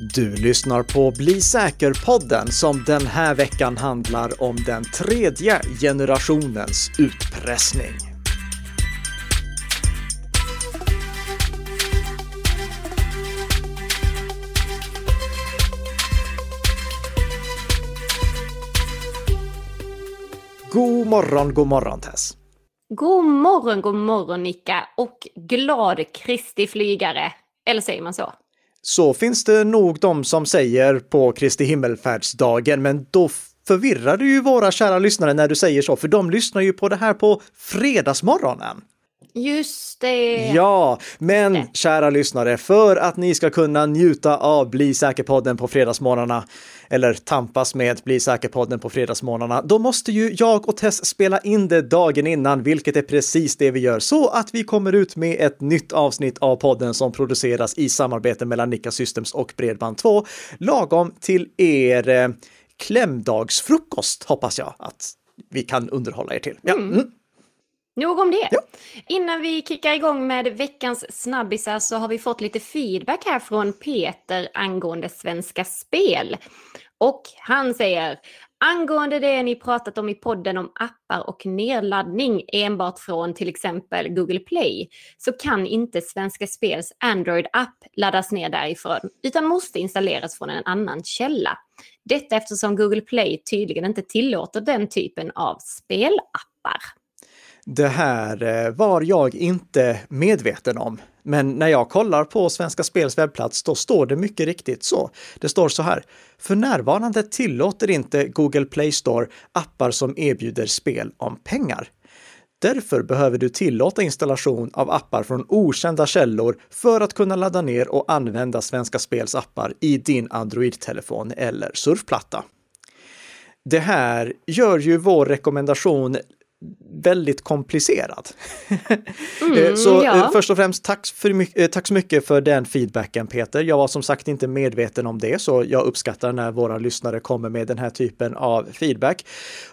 Du lyssnar på Bli säker-podden som den här veckan handlar om den tredje generationens utpressning. God morgon, god morgon Tess! God morgon, god morgon Nika och glad Kristi flygare. Eller säger man så? Så finns det nog de som säger på Kristi himmelfärdsdagen, men då förvirrar du ju våra kära lyssnare när du säger så, för de lyssnar ju på det här på fredagsmorgonen. Just det. Ja, men det. kära lyssnare, för att ni ska kunna njuta av Bli säker-podden på fredagsmorgnarna, eller tampas med Bli säker-podden på fredagsmorgnarna, då måste ju jag och Tess spela in det dagen innan, vilket är precis det vi gör, så att vi kommer ut med ett nytt avsnitt av podden som produceras i samarbete mellan Nika Systems och Bredband2, lagom till er eh, klämdagsfrukost, hoppas jag att vi kan underhålla er till. Ja. Mm. Nog om det. Ja. Innan vi kickar igång med veckans snabbisar så har vi fått lite feedback här från Peter angående Svenska Spel. Och han säger Angående det ni pratat om i podden om appar och nedladdning enbart från till exempel Google Play så kan inte Svenska Spels Android-app laddas ner därifrån utan måste installeras från en annan källa. Detta eftersom Google Play tydligen inte tillåter den typen av spelappar. Det här eh, var jag inte medveten om. Men när jag kollar på Svenska Spels webbplats, då står det mycket riktigt så. Det står så här. För närvarande tillåter inte Google Play Store appar som erbjuder spel om pengar. Därför behöver du tillåta installation av appar från okända källor för att kunna ladda ner och använda Svenska Spels appar i din Android-telefon eller surfplatta. Det här gör ju vår rekommendation väldigt komplicerad. Mm, så ja. Eh, först och främst tack, för, eh, tack så mycket för den feedbacken Peter. Jag var som sagt inte medveten om det, så jag uppskattar när våra lyssnare kommer med den här typen av feedback.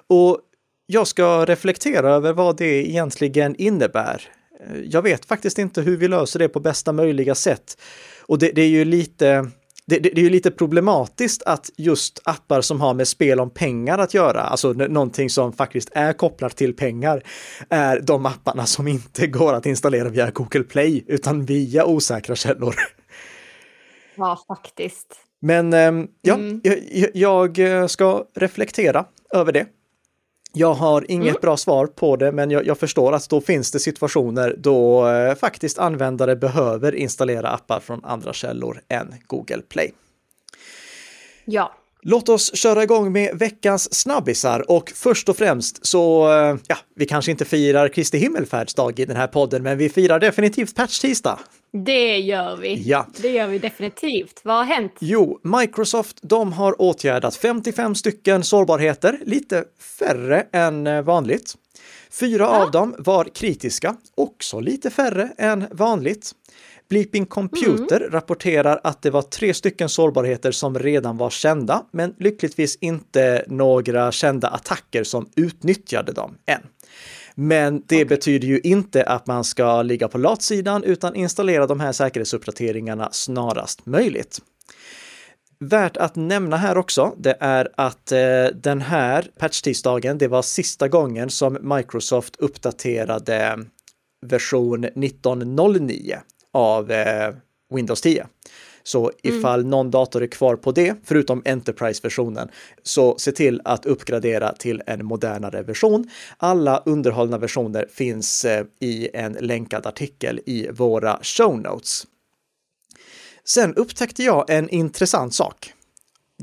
Och jag ska reflektera över vad det egentligen innebär. Eh, jag vet faktiskt inte hur vi löser det på bästa möjliga sätt. Och det, det är ju lite det, det, det, är ju lite problematiskt att just appar som har med spel om pengar att göra, alltså någonting som faktiskt är kopplat till pengar, är de apparna som inte går att installera via Google Play utan via osäkra källor. Ja, faktiskt. Men ehm, ja, mm. jag, jag ska reflektera över det jag har inget mm. bra svar på det, men jag, jag, förstår att då finns det situationer då eh, faktiskt användare behöver installera appar från andra källor än Google Play. Ja. Låt oss köra igång med veckans snabbisar och först och främst så, eh, ja, vi kanske inte firar Kristi himmelfärdsdag i den här podden, men vi firar definitivt patch-tisdag. Det gör vi. Ja. Det gör vi definitivt. Vad har hänt? Jo, Microsoft, de har åtgärdat 55 stycken sårbarheter, lite färre än eh, vanligt. Fyra ja. av dem var kritiska, också lite färre än vanligt. Bleeping Computer mm. rapporterar att det var tre stycken sårbarheter som redan var kända, men lyckligtvis inte några kända attacker som utnyttjade dem än. Men det okay. betyder ju inte att man ska ligga på latsidan utan installera de här säkerhetsuppdateringarna snarast möjligt. Värt att nämna här också, det är att eh, den här patch-tisdagen, det var sista gången som Microsoft uppdaterade version 1909 av eh, Windows 10. Så mm. ifall mm. någon dator är kvar på det, förutom Enterprise-versionen, så se till att uppgradera till en modernare version. Alla underhållna versioner finns eh, i en länkad artikel i våra show notes. Sen upptäckte jag en intressant sak.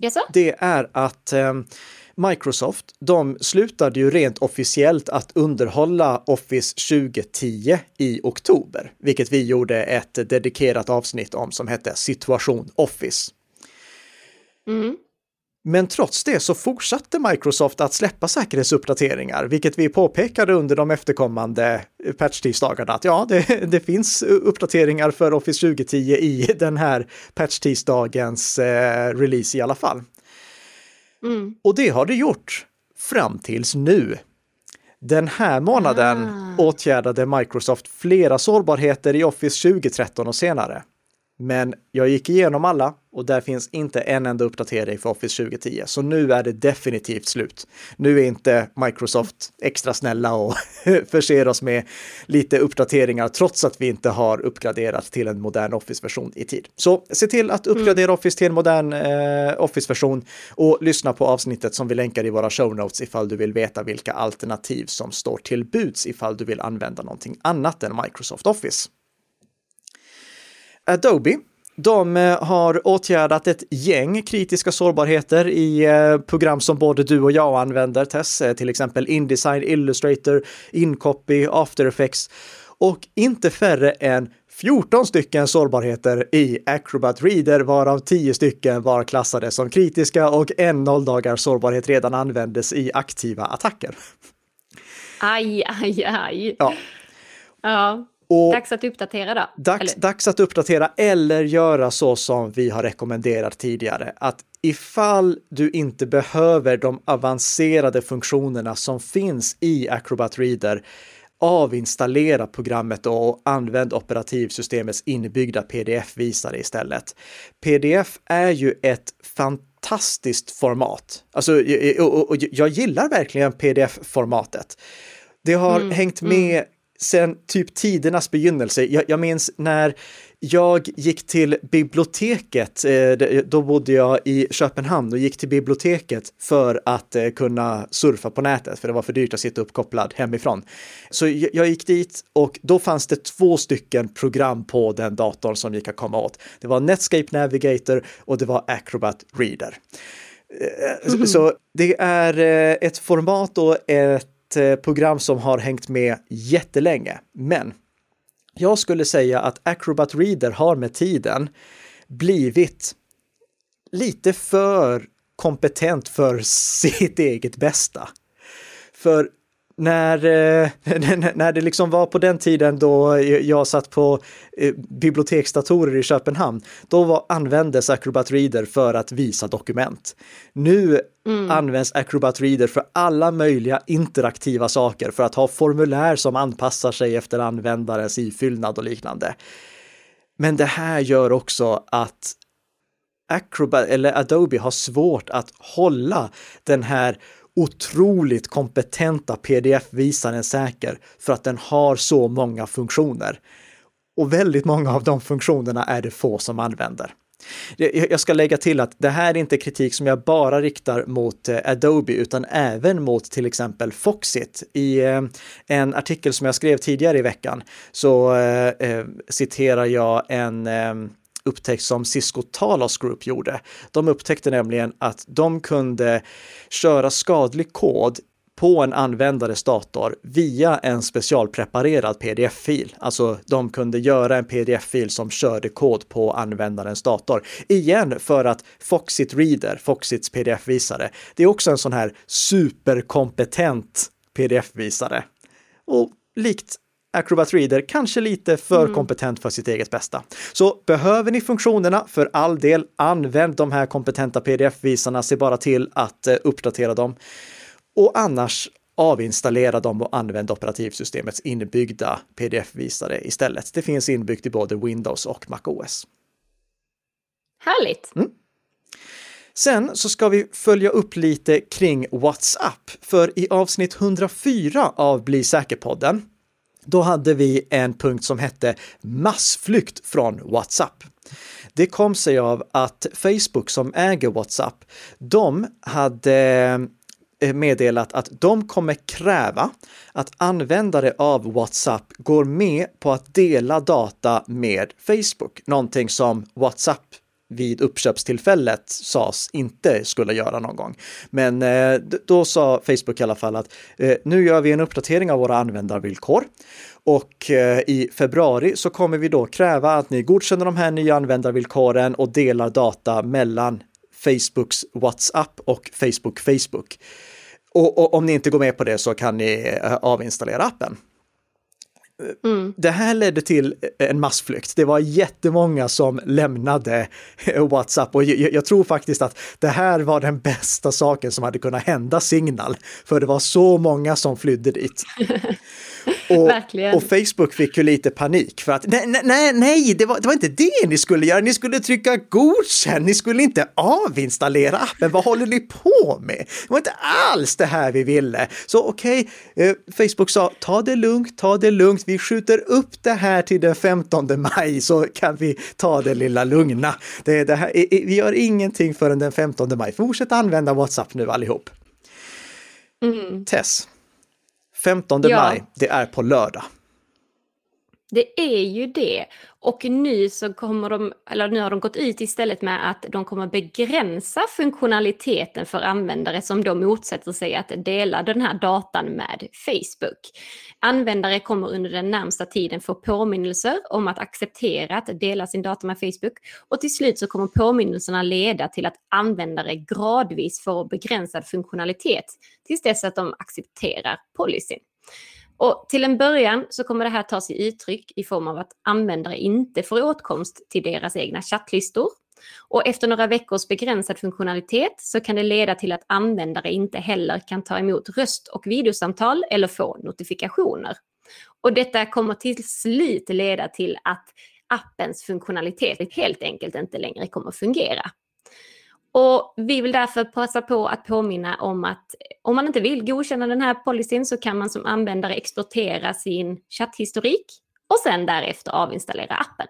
Yes, det är att eh, Microsoft, de slutade ju rent officiellt att underhålla Office 2010 i oktober, vilket vi gjorde ett dedikerat avsnitt om som hette Situation Office. Mm. Men trots det så fortsatte Microsoft att släppa säkerhetsuppdateringar, vilket vi påpekade under de efterkommande patch-tisdagarna. Att ja, det, det, finns uppdateringar för Office 2010 i den här patch-tisdagens eh, release i alla fall. Mm. Och det har det gjort fram tills nu. Den här månaden ah. åtgärdade Microsoft flera sårbarheter i Office 2013 och senare. Men jag gick igenom alla och där finns inte en enda uppdatering för Office 2010. Så nu är det definitivt slut. Nu är inte Microsoft extra snälla och förser oss med lite uppdateringar trots att vi inte har uppgraderat till en modern Office-version i tid. Så se till att uppgradera mm. Office till en modern eh, Office-version och lyssna på avsnittet som vi länkar i våra show notes ifall du vill veta vilka alternativ som står till buds ifall du vill använda någonting annat än Microsoft Office. Adobe de eh, har åtgärdat ett gäng kritiska sårbarheter i eh, program som både du och jag använder, Tess, eh, till exempel Indesign, Illustrator, Incopy, After Effects och inte färre än 14 stycken sårbarheter i Acrobat Reader, varav 10 stycken var klassade som kritiska och en nolldagars sårbarhet redan användes i aktiva attacker. Aj, aj, aj. Ja. Ja. Och dags att uppdatera då? Dags, dags att uppdatera eller göra så som vi har rekommenderat tidigare. Att ifall du inte behöver de avancerade funktionerna som finns i Acrobat Reader, avinstallera programmet och använd operativsystemets inbyggda pdf-visare istället. Pdf är ju ett fantastiskt format. Alltså, och, och, jag gillar verkligen pdf-formatet. Det har mm, hängt med mm sen typ tidernas begynnelse. Jag, jag minns när jag gick till biblioteket, eh, då bodde jag i Köpenhamn och gick till biblioteket för att eh, kunna surfa på nätet, för det var för dyrt att sitta uppkopplad hemifrån. Så jag gick dit och då fanns det två stycken program på den datorn som gick att komma åt. Det var Netscape Navigator och det var Acrobat Reader. Mm. Så det är ett format och ett ett eh, program som har hängt med jättelänge. Men jag skulle säga att Acrobat Reader har med tiden blivit lite för kompetent för sitt eget bästa. För när, eh, när det liksom var på den tiden då jag satt på eh, biblioteksdatorer i Köpenhamn, då var, användes Acrobat Reader för att visa dokument. Nu mm. används Acrobat Reader för alla möjliga interaktiva saker, för att ha formulär som anpassar sig efter användarens ifyllnad och liknande. Men det här gör också att Acrobat eller Adobe har svårt att hålla den här otroligt kompetenta pdf-visaren säker för att den har så många funktioner. Och väldigt många av de funktionerna är det få som använder. Jag ska lägga till att det här är inte kritik som jag bara riktar mot eh, Adobe utan även mot till exempel Foxit. I eh, en artikel som jag skrev tidigare i veckan så eh, citerar jag en upptäckt som Cisco Talos Group gjorde. De upptäckte nämligen att de kunde köra skadlig kod på en användares dator via en specialpreparerad pdf-fil. Alltså de kunde göra en pdf-fil som körde kod på användarens dator. Igen för att Foxit Reader, Foxits pdf-visare, det är också en sån här superkompetent pdf-visare. Och likt Acrobat Reader kanske lite för mm. kompetent för sitt eget bästa. Så behöver ni funktionerna, för all del, använd de här kompetenta pdf-visarna, se bara till att uh, uppdatera dem. Och annars avinstallera dem och använd operativsystemets inbyggda pdf-visare istället. Det finns inbyggt i både Windows och MacOS. Härligt! Mm. Sen så ska vi följa upp lite kring WhatsApp, för i avsnitt 104 av Bli säker-podden då hade vi en punkt som hette massflykt från WhatsApp. Det kom sig av att Facebook som äger WhatsApp, de hade eh, meddelat att de kommer kräva att användare av WhatsApp går med på att dela data med Facebook, någonting som WhatsApp vid uppköpstillfället sades inte skulle göra någon gång. Men eh, då sa Facebook i alla fall att eh, nu gör vi en uppdatering av våra användarvillkor och eh, i februari så kommer vi då kräva att ni godkänner de här nya användarvillkoren och delar data mellan Facebooks WhatsApp och Facebook Facebook. Och, och om ni inte går med på det så kan ni eh, avinstallera appen. Mm. Det här ledde till en massflykt. Det var jättemånga som lämnade WhatsApp och jag, jag, tror faktiskt att det här var den bästa saken som hade kunnat hända Signal, för det var så många som flydde dit. Och, och, Facebook fick ju lite panik för att nej, nej, nej det, var, det var inte det ni skulle göra. Ni skulle trycka godkänn, ni skulle inte avinstallera appen. Vad håller ni på med? Det var inte alls det här vi ville. Så okej, okay, eh, Facebook sa ta det lugnt, ta det lugnt. Vi skjuter upp det här till den 15 maj så kan vi ta det lilla lugna. Det, det här, vi gör ingenting förrän den 15 maj. Fortsätt använda WhatsApp nu allihop. Mm. Tess, 15 ja. maj, det är på lördag. Det är ju det. Och nu så kommer de, eller nu har de gått ut istället med att de kommer begränsa funktionaliteten för användare som då motsätter sig att dela den här datan med Facebook. Användare kommer under den närmsta tiden få påminnelser om att acceptera att dela sin data med Facebook och till slut så kommer påminnelserna leda till att användare gradvis får begränsad funktionalitet tills dess att de accepterar policyn. Och till en början så kommer det här ta sig uttryck i form av att användare inte får åtkomst till deras egna chattlistor. Och efter några veckors begränsad funktionalitet så kan det leda till att användare inte heller kan ta emot röst och videosamtal eller få notifikationer. Och detta kommer till slut leda till att appens funktionalitet helt enkelt inte längre kommer fungera. Och vi vill därför passa på att påminna om att om man inte vill godkänna den här policyn så kan man som användare exportera sin chatthistorik och sen därefter avinstallera appen.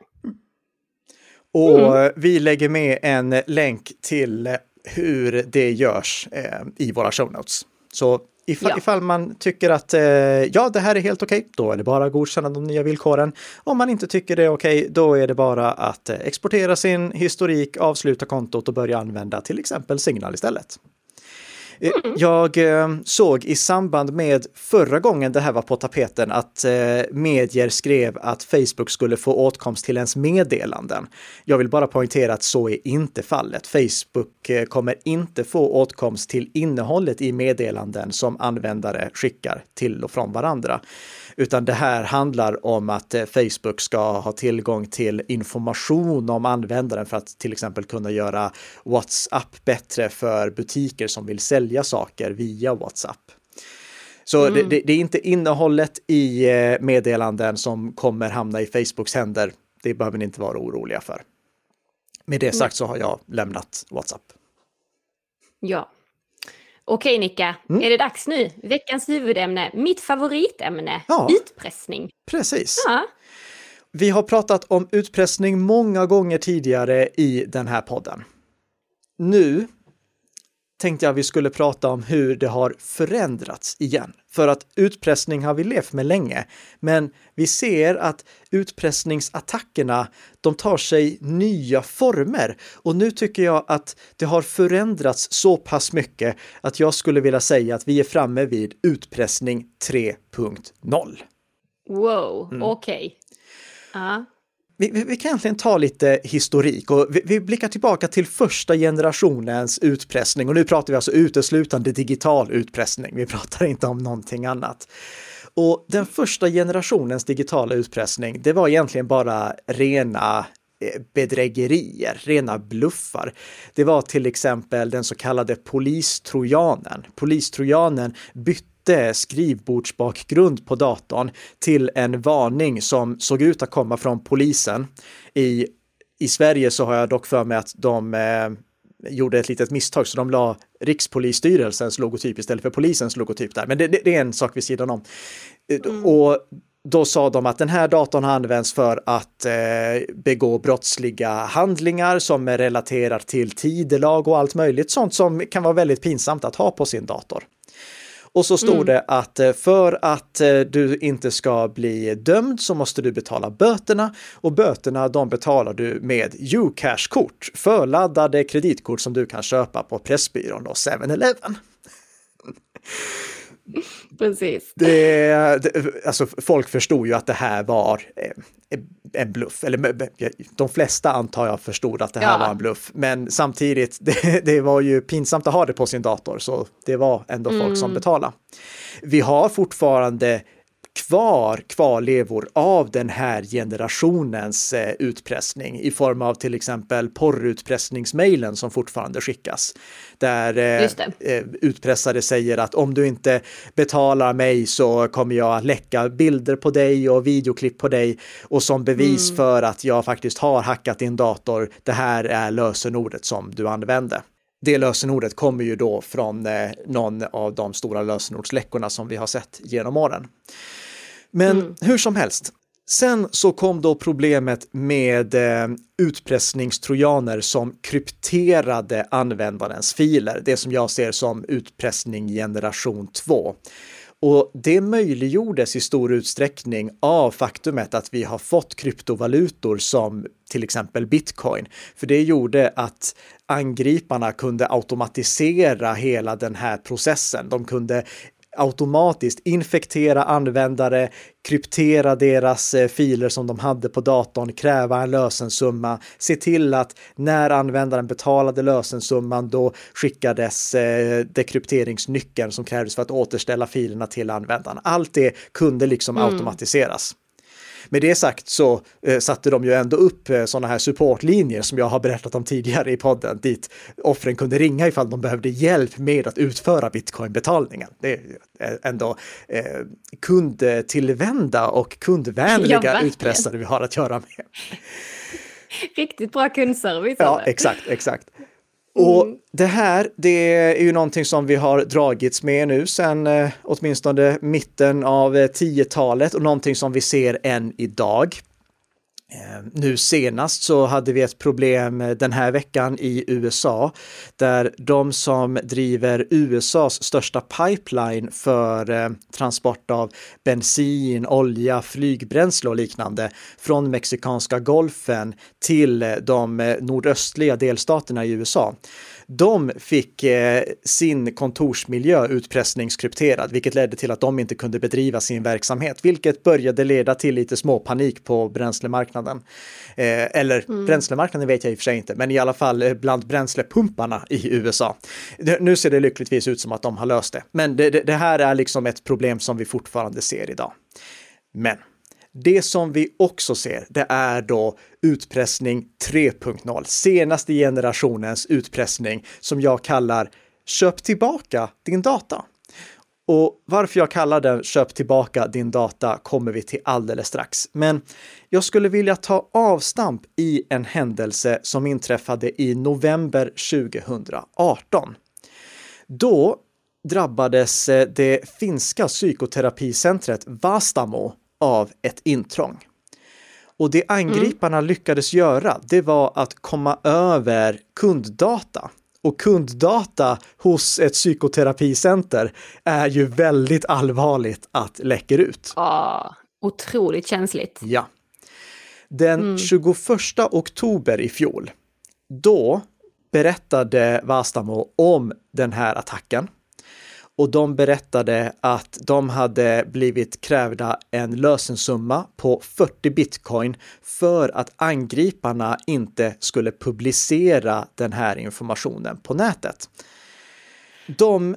Och mm. vi lägger med en länk till hur det görs eh, i våra show notes. Så Ifall, ja. ifall man tycker att eh, ja, det här är helt okej, okay, då är det bara att godkänna de nya villkoren. Om man inte tycker det är okej, okay, då är det bara att eh, exportera sin historik, avsluta kontot och börja använda till exempel Signal istället. Eh, mm. Jag eh, såg i samband med förra gången det här var på tapeten att eh, medier skrev att Facebook skulle få åtkomst till ens meddelanden. Jag vill bara poängtera att så är inte fallet. Facebook kommer inte få åtkomst till innehållet i meddelanden som användare skickar till och från varandra. Utan det här handlar om att eh, Facebook ska ha tillgång till information om användaren för att till exempel kunna göra WhatsApp bättre för butiker som vill sälja saker via WhatsApp. Så mm. det, det, är inte innehållet i eh, meddelanden som kommer hamna i Facebooks händer. Det behöver ni inte vara oroliga för. Med det sagt så har jag lämnat WhatsApp. Ja, Okej Nicka, mm. är det dags nu? Veckans huvudämne, mitt favoritämne, ja, utpressning. Precis. Ja. Vi har pratat om utpressning många gånger tidigare i den här podden. Nu tänkte jag vi skulle prata om hur det har förändrats igen. För att utpressning har vi levt med länge, men vi ser att utpressningsattackerna, de tar sig nya former. Och nu tycker jag att det har förändrats så pass mycket att jag skulle vilja säga att vi är framme vid utpressning 3.0. Wow, mm. okej. Okay. Uh vi, vi, kan egentligen ta lite historik och vi, vi, blickar tillbaka till första generationens utpressning och nu pratar vi alltså uteslutande digital utpressning. Vi pratar inte om någonting annat. Och den första generationens digitala utpressning, det var egentligen bara rena eh, bedrägerier, rena bluffar. Det var till exempel den så kallade polistrojanen. Polistrojanen bytte bytte skrivbordsbakgrund på datorn till en varning som såg ut att komma från polisen. I, i Sverige så har jag dock för mig att de eh, gjorde ett litet misstag så de la Rikspolisstyrelsens logotyp istället för polisens logotyp där. Men det, det, det är en sak vid sidan om. Mm. Och då sa de att den här datorn har använts för att eh, begå brottsliga handlingar som är relaterat till tidelag och allt möjligt sånt som kan vara väldigt pinsamt att ha på sin dator. Och så stod mm. det att eh, för att eh, du inte ska bli dömd så måste du betala böterna och böterna de betalar du med Ucash-kort, förladdade kreditkort som du kan köpa på Pressbyrån och 7-Eleven. Precis. Det, det, alltså folk förstod ju att det här var eh, en bluff. Eller de flesta antar jag förstod att det här ja. var en bluff. Men samtidigt, det, det, var ju pinsamt att ha det på sin dator, så det var ändå folk mm. som betalade. Vi har fortfarande kvar kvarlevor av den här generationens eh, utpressning i form av till exempel porrutpressningsmejlen som fortfarande skickas. Där eh, eh, utpressare säger att om du inte betalar mig så kommer jag att läcka bilder på dig och videoklipp på dig och som bevis mm. för att jag faktiskt har hackat din dator. Det här är lösenordet som du använde det lösenordet kommer ju då från eh, någon av de stora lösenordsläckorna som vi har sett genom åren. Men mm. hur som helst, sen så kom då problemet med eh, utpressningstrojaner som krypterade användarens filer, det som jag ser som utpressning generation 2. Och det möjliggjordes i stor utsträckning av faktumet att vi har fått kryptovalutor som till exempel bitcoin. För det gjorde att angriparna kunde automatisera hela den här processen. De kunde automatiskt infektera användare, kryptera deras eh, filer som de hade på datorn, kräva en lösensumma, se till att när användaren betalade lösensumman då skickades eh, dekrypteringsnyckeln som krävdes för att återställa filerna till användaren. Allt det kunde liksom mm. automatiseras. Med det sagt så eh, satte de ju ändå upp eh, sådana här supportlinjer som jag har berättat om tidigare i podden, dit offren kunde ringa ifall de behövde hjälp med att utföra bitcoinbetalningen. Det är ändå eh, kundtillvända och kundvänliga ja, utpressare vi har att göra med. Riktigt bra kundservice. Ja, exakt, exakt. Och mm. det här, det är ju någonting som vi har dragits med nu sedan eh, åtminstone mitten av 10-talet eh, och någonting som vi ser än idag. Eh, nu senast så hade vi ett problem eh, den här veckan i USA där de som driver USAs största pipeline för eh, transport av bensin, olja, flygbränsle och liknande från mexikanska golfen till de nordöstliga delstaterna i USA de fick eh, sin kontorsmiljö utpressningskrypterad, vilket ledde till att de inte kunde bedriva sin verksamhet, vilket började leda till lite småpanik på bränslemarknaden. Eh, eller mm. bränslemarknaden vet jag i och för sig inte, men i alla fall eh, bland bränslepumparna i USA. Nu ser det lyckligtvis ut som att de har löst det, men det, det, det här är liksom ett problem som vi fortfarande ser idag. Men det som vi också ser, det är då utpressning 3.0, senaste generationens utpressning som jag kallar köp tillbaka din data. Och varför jag kallar den köp tillbaka din data kommer vi till alldeles strax. Men jag skulle vilja ta avstamp i en händelse som inträffade i november 2018. Då drabbades eh, det finska psykoterapicentret Vastamo av ett intrång. Och det angriparna mm. lyckades göra, det var att komma över kunddata. Och kunddata hos ett psykoterapicenter är ju väldigt allvarligt att läcka ut. Ja, otroligt känsligt. Ja. Den mm. 21 oktober i fjol, då berättade Vastamo om den här attacken och de berättade att de hade blivit krävda en lösensumma på 40 bitcoin för att angriparna inte skulle publicera den här informationen på nätet. De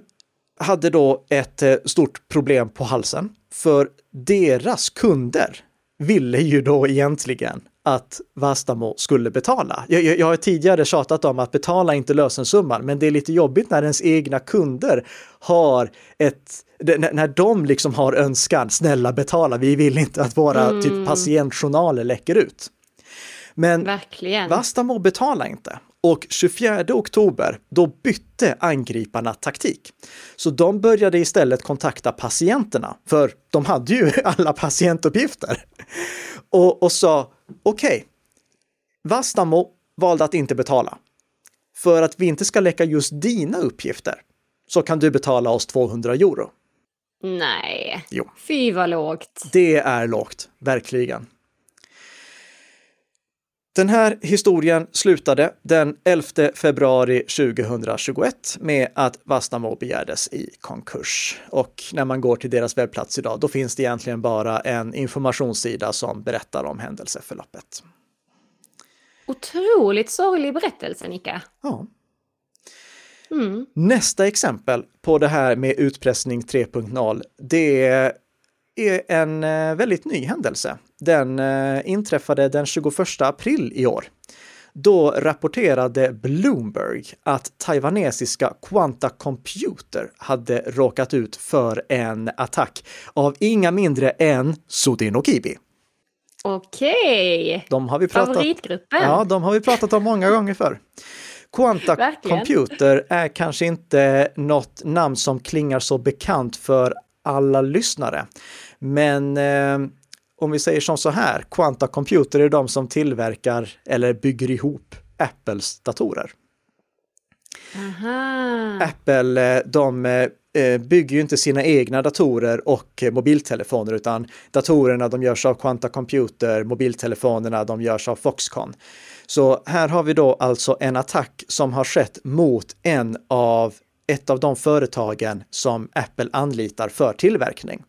hade då ett eh, stort problem på halsen för deras kunder ville ju då egentligen att Vastamo skulle betala. Jag, jag, jag, har tidigare tjatat om att betala inte lösensumman, men det är lite jobbigt när ens egna kunder har ett, när de liksom har önskan, snälla betala, vi vill inte att våra mm. typ patientjournaler läcker ut. Men Verkligen. Vastamo betalar inte. Och 24 oktober, då bytte angriparna taktik. Så de började istället kontakta patienterna, för de hade ju alla patientuppgifter. Och, och sa, okej, okay, Vastamo valde att inte betala. För att vi inte ska läcka just dina uppgifter så kan du betala oss 200 euro. Nej, jo. fy vad lågt. Det är lågt, verkligen. Den här historien slutade den 11 februari 2021 med att Vastamo begärdes i konkurs. Och när man går till deras webbplats idag, då finns det egentligen bara en informationssida som berättar om händelseförloppet. Otroligt sorglig berättelse, Nika. Ja. Mm. Nästa exempel på det här med utpressning 3.0, det är en eh, väldigt ny händelse. Den eh, inträffade den 21 april i år. Då rapporterade Bloomberg att taiwanesiska Quanta Computer hade råkat ut för en attack av inga mindre än Sudinokibi. Okej! De har vi pratat, Favoritgruppen. ja, de har vi pratat om många gånger förr. Quanta Verkligen. Computer är kanske inte något namn som klingar så bekant för alla lyssnare. Men eh, om vi säger som så här, Quanta Computer är de som tillverkar eller bygger ihop Apples datorer. Aha. Apple, eh, de eh, bygger ju inte sina egna datorer och eh, mobiltelefoner, utan datorerna de görs av Quanta Computer, mobiltelefonerna de görs av Foxconn. Så här har vi då alltså en attack som har skett mot en av ett av de företagen som Apple anlitar för tillverkning.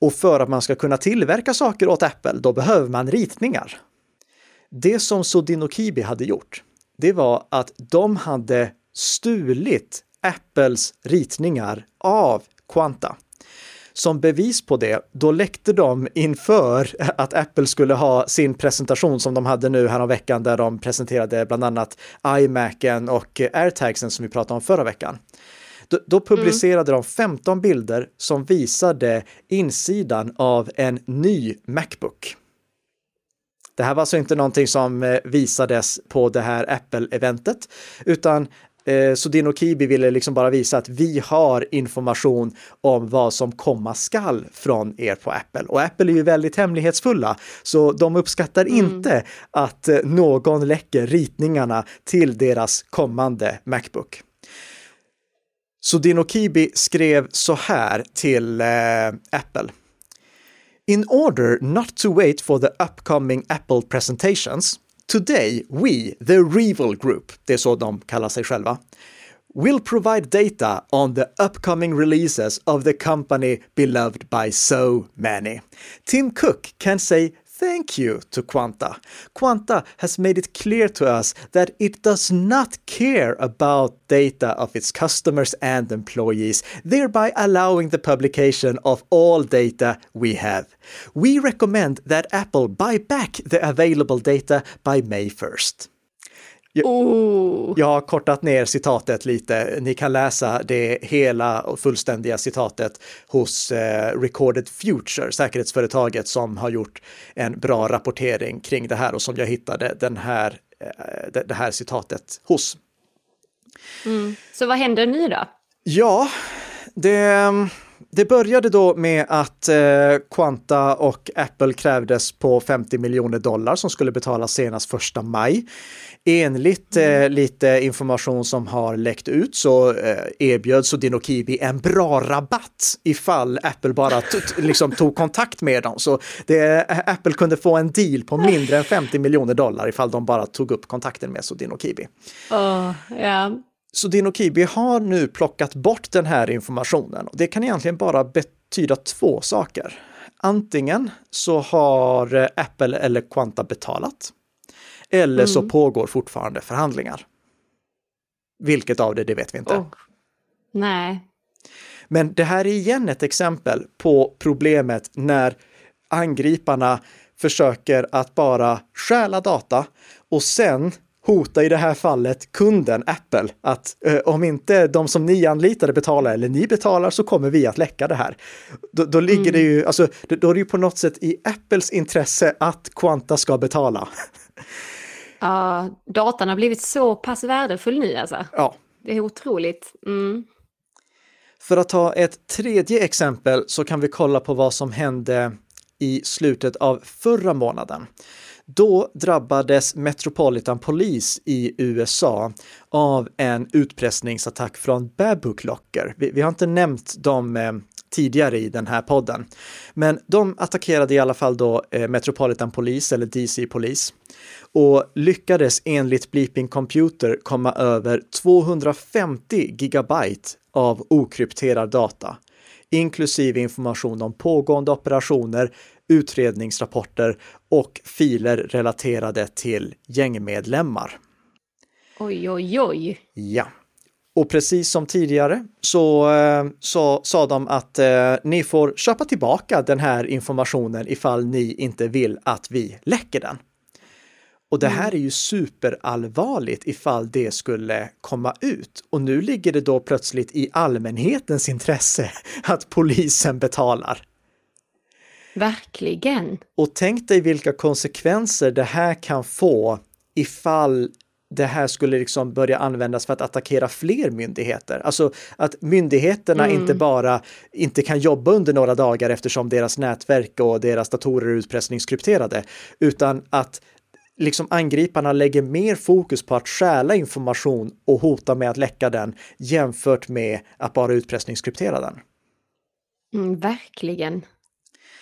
Och för att man ska kunna tillverka saker åt Apple, då behöver man ritningar. Det som Sodinokibi hade gjort, det var att de hade stulit Apples ritningar av Quanta. Som bevis på det, då läckte de inför att Apple skulle ha sin presentation som de hade nu här veckan där de presenterade bland annat iMacen och AirTagsen som vi pratade om förra veckan. Då, då publicerade de 15 bilder som visade insidan av en ny Macbook. Det här var alltså inte någonting som eh, visades på det här Apple-eventet, utan eh, Sodino Kibi ville liksom bara visa att vi har information om vad som komma skall från er på Apple. Och Apple är ju väldigt hemlighetsfulla, så de uppskattar inte att eh, någon läcker ritningarna till deras kommande Macbook. Sodino Kibi skrev så här till eh, Apple. In order not to wait for the upcoming Apple presentations, today we, the Reval Group, det är så de kallar sig själva, will provide data on the upcoming releases of the company beloved by so many. Tim Cook can say thank you to Quanta. Quanta has made it clear to us that it does not care about data of its customers and employees, thereby allowing the publication of all data we have. We recommend that Apple buy back the available data by May 1st. Oh. Jag har kortat ner citatet lite. Ni kan läsa det hela och fullständiga citatet hos eh, Recorded Future, säkerhetsföretaget som har gjort en bra rapportering kring det här och som jag hittade den här, eh, det, det här citatet hos. Mm. Så vad händer nu då? Ja, det, det började då med att eh, Quanta och Apple krävdes på 50 miljoner dollar som skulle betalas senast första maj. Enligt eh, lite information som har läckt ut så eh, erbjöd Sodino Kiwi en bra rabatt ifall Apple bara liksom tog kontakt med dem. Så det, Apple kunde få en deal på mindre än 50 miljoner dollar ifall de bara tog upp kontakten med Sodino Kiwi. Oh, ja. Så Dinokibi har nu plockat bort den här informationen och det kan egentligen bara betyda två saker. Antingen så har eh, Apple eller Quanta betalat eller så pågår fortfarande förhandlingar. Vilket av det, det vet vi inte. Oh. Nej. Men det här är igen ett exempel på problemet när angriparna försöker att bara stjäla data och sen hota i det här fallet kunden Apple att eh, om inte de som ni anlitade betalar eller ni betalar så kommer vi att läcka det här. Då, då ligger det ju, alltså, då, då är det ju på något sätt i Apples intresse att Quanta ska betala. Ja, datan har blivit så pass värdefull nu alltså. ja, Det är otroligt. Mm. För att ta ett tredje exempel så kan vi kolla på vad som hände i slutet av förra månaden. Då drabbades Metropolitan Police i USA av en utpressningsattack från Babook Locker. Vi, vi har inte nämnt dem eh, tidigare i den här podden, men de attackerade i alla fall då eh, Metropolitan Police eller DC Police och lyckades enligt Bleeping Computer komma över 250 gigabyte av okrypterad data, inklusive information om pågående operationer, utredningsrapporter och filer relaterade till gängmedlemmar. Oj, oj, oj. Ja. Och precis som tidigare så, eh, så sa de att eh, ni får köpa tillbaka den här informationen ifall ni inte vill att vi läcker den. Och det här är ju superallvarligt ifall det skulle komma ut. Och nu ligger det då plötsligt i allmänhetens intresse att polisen betalar. Verkligen. Och tänk dig vilka konsekvenser det här kan få ifall det här skulle liksom börja användas för att attackera fler myndigheter. Alltså att myndigheterna mm. inte bara inte kan jobba under några dagar eftersom deras nätverk och deras datorer är utpressningskrypterade, utan att liksom angriparna lägger mer fokus på att stjäla information och hota med att läcka den jämfört med att bara utpressningskryptera den. Mm, verkligen.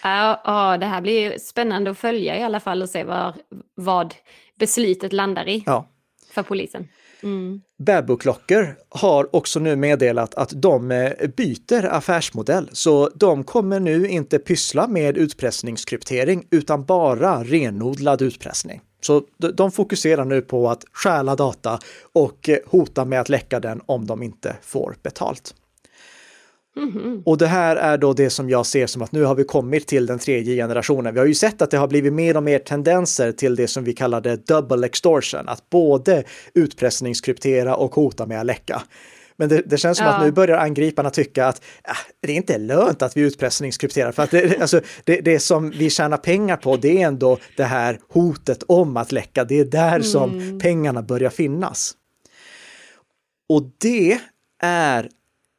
Ja, ja, det här blir spännande att följa i alla fall och se var, vad beslutet landar i ja. för polisen. Mm. Baboklockor har också nu meddelat att de eh, byter affärsmodell, så de kommer nu inte pyssla med utpressningskryptering utan bara renodlad utpressning. Så de fokuserar nu på att stjäla data och eh, hota med att läcka den om de inte får betalt. Mm-hmm. Och det här är då det som jag ser som att nu har vi kommit till den tredje generationen. Vi har ju sett att det har blivit mer och mer tendenser till det som vi kallade double extortion, att både utpressningskryptera och hota med att läcka. Men det, det känns som ja. att nu börjar angriparna tycka att äh, det är inte lönt att vi utpressningskrypterar, för att det, alltså, det, det som vi tjänar pengar på, det är ändå det här hotet om att läcka. Det är där mm. som pengarna börjar finnas. Och det är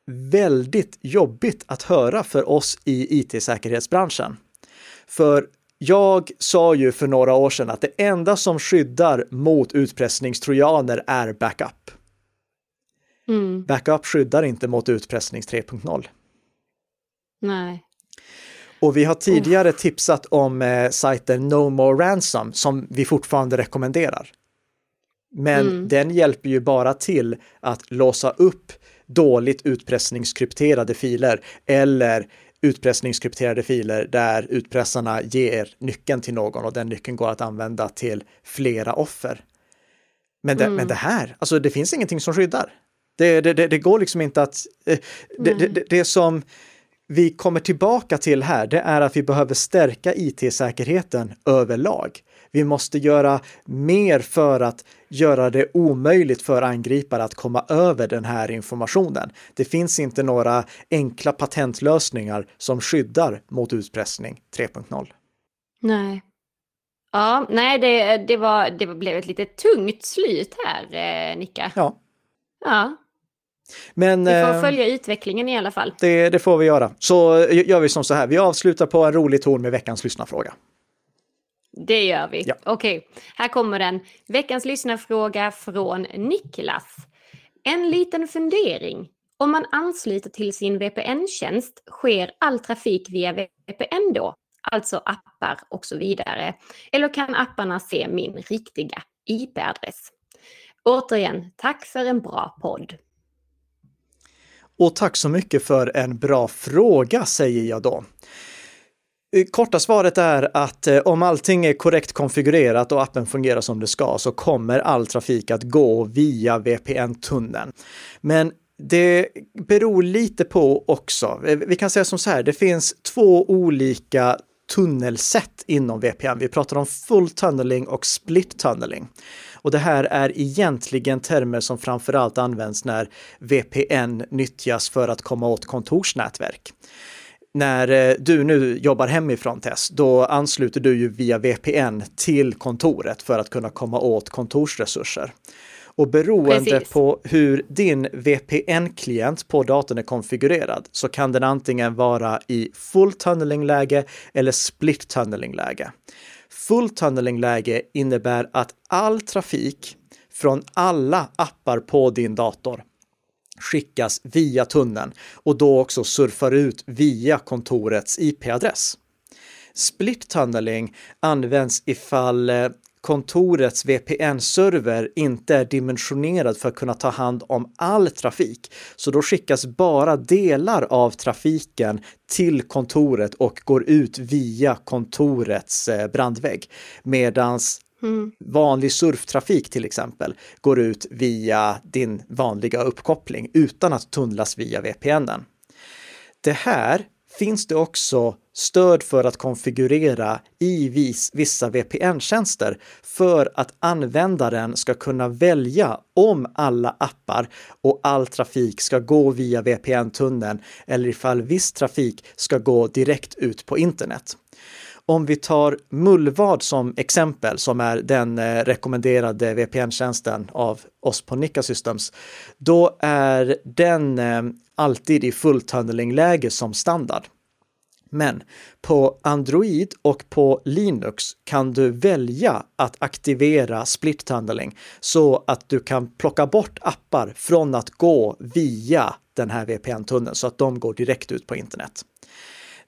väldigt jobbigt att höra för oss i it-säkerhetsbranschen. För jag sa ju för några år sedan att det enda som skyddar mot utpressningstrojaner är backup. Mm. Backup skyddar inte mot utpressning 3.0. Nej. Och vi har tidigare oh. tipsat om eh, sajten No More Ransom som vi fortfarande rekommenderar. Men mm. den hjälper ju bara till att låsa upp dåligt utpressningskrypterade filer eller utpressningskrypterade filer där utpressarna ger nyckeln till någon och den nyckeln går att använda till flera offer. Men det, mm. men det här, alltså det finns ingenting som skyddar. Det, det, det, det går liksom inte att... Eh, det, det, som vi kommer tillbaka till här, det är att vi behöver stärka it-säkerheten överlag. Vi måste göra mer för att göra det omöjligt för angripare att komma över den här informationen. Det finns inte några enkla patentlösningar som skyddar mot utpressning 3.0. Nej. Ja, nej, det, det, var, det blev ett lite tungt slut här, eh, Nicka. Ja. Ja, men, vi får eh, följa utvecklingen i alla fall. Det, det, får vi göra. Så gör vi som så här, vi avslutar på en rolig ton med veckans lyssnarfråga. Det gör vi. Ja. Okej, här kommer den. Veckans lyssnarfråga från Niklas. En liten fundering. Om man ansluter till sin VPN-tjänst, sker all trafik via VPN då? Alltså appar och så vidare. Eller kan apparna se min riktiga IP-adress? Återigen, tack för en bra podd. Och tack så mycket för en bra fråga, säger jag då. Eh, korta svaret är att eh, om allting är korrekt konfigurerat och appen fungerar som det ska så kommer all trafik att gå via VPN-tunneln. Men det beror lite på också. Eh, vi kan säga som så här, det finns två olika tunnelsätt inom VPN. Vi pratar om full tunneling och split tunneling. Och det här är egentligen termer som framförallt används när VPN nyttjas för att komma åt kontorsnätverk när eh, du nu jobbar hemifrån Tess, då ansluter du ju via VPN till kontoret för att kunna komma åt kontorsresurser. Och beroende Precis. på hur din VPN-klient på datorn är konfigurerad så kan den antingen vara i full tunneling-läge eller split tunneling-läge. Full tunneling-läge innebär att all trafik från alla appar på din dator skickas via tunneln och då också surfar ut via kontorets IP-adress. Split tunneling används ifall eh, kontorets VPN-server inte är dimensionerad för att kunna ta hand om all trafik. Så då skickas bara delar av trafiken till kontoret och går ut via kontorets eh, brandvägg. Medans Mm. Vanlig surftrafik till exempel går ut via din vanliga uppkoppling utan att tunnlas via VPNen. Det här finns det också stöd för att konfigurera i vis, vissa VPN-tjänster för att användaren ska kunna välja om alla appar och all trafik ska gå via VPN-tunneln eller ifall viss trafik ska gå direkt ut på internet. Om vi tar Mullvad som exempel, som är den eh, rekommenderade VPN-tjänsten av oss på Nika Systems, då är den eh, alltid i fulltunneling-läge som standard. Men på Android och på Linux kan du välja att aktivera split tunneling så att du kan plocka bort appar från att gå via den här VPN-tunneln så att de går direkt ut på internet.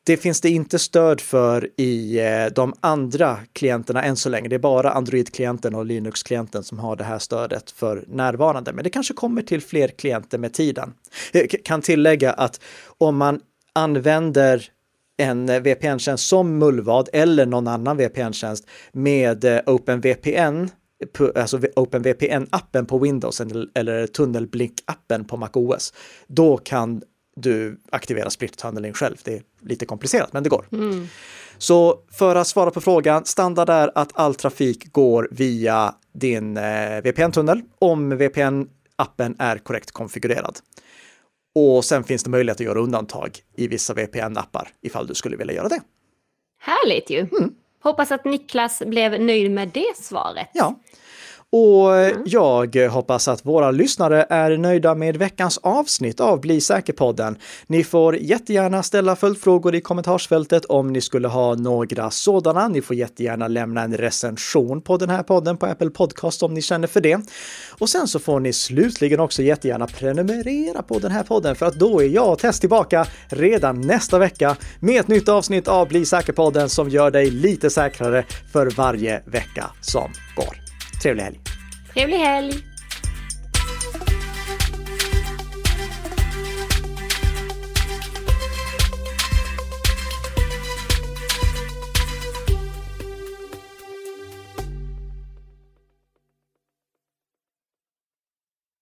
Det finns det inte stöd för i eh, de andra klienterna än så länge. Det är bara Android-klienten och Linux-klienten som har det här stödet för närvarande. Men det kanske kommer till fler klienter med tiden. Eh, Jag kan tillägga att om man använder en eh, VPN-tjänst som Mullvad eller någon annan VPN-tjänst med OpenVPN, alltså OpenVPN-appen på Windows eller Tunnelblink-appen på MacOS, då kan du aktiverar split tunneling själv. Det är lite komplicerat, men det går. Mm. Så för att svara på frågan, standard är att all trafik går via din eh, VPN-tunnel om VPN-appen är korrekt konfigurerad. Och sen finns det möjlighet att göra undantag i vissa VPN-appar ifall du skulle vilja göra det. Härligt ju! Mm. Hoppas att Niklas blev nöjd med det svaret. Ja, och mm. jag hoppas att våra lyssnare är nöjda med veckans avsnitt av Bli säker-podden. Ni får jättegärna ställa följdfrågor i kommentarsfältet om ni skulle ha några sådana. Ni får jättegärna lämna en recension på den här podden på Apple Podcast om ni känner för det. Och sen så får ni slutligen också jättegärna prenumerera på den här podden för att då är jag och Tess tillbaka redan nästa vecka med ett nytt avsnitt av Bli säker-podden som gör dig lite säkrare för varje vecka som går. Trevlig helg! Trevlig helg!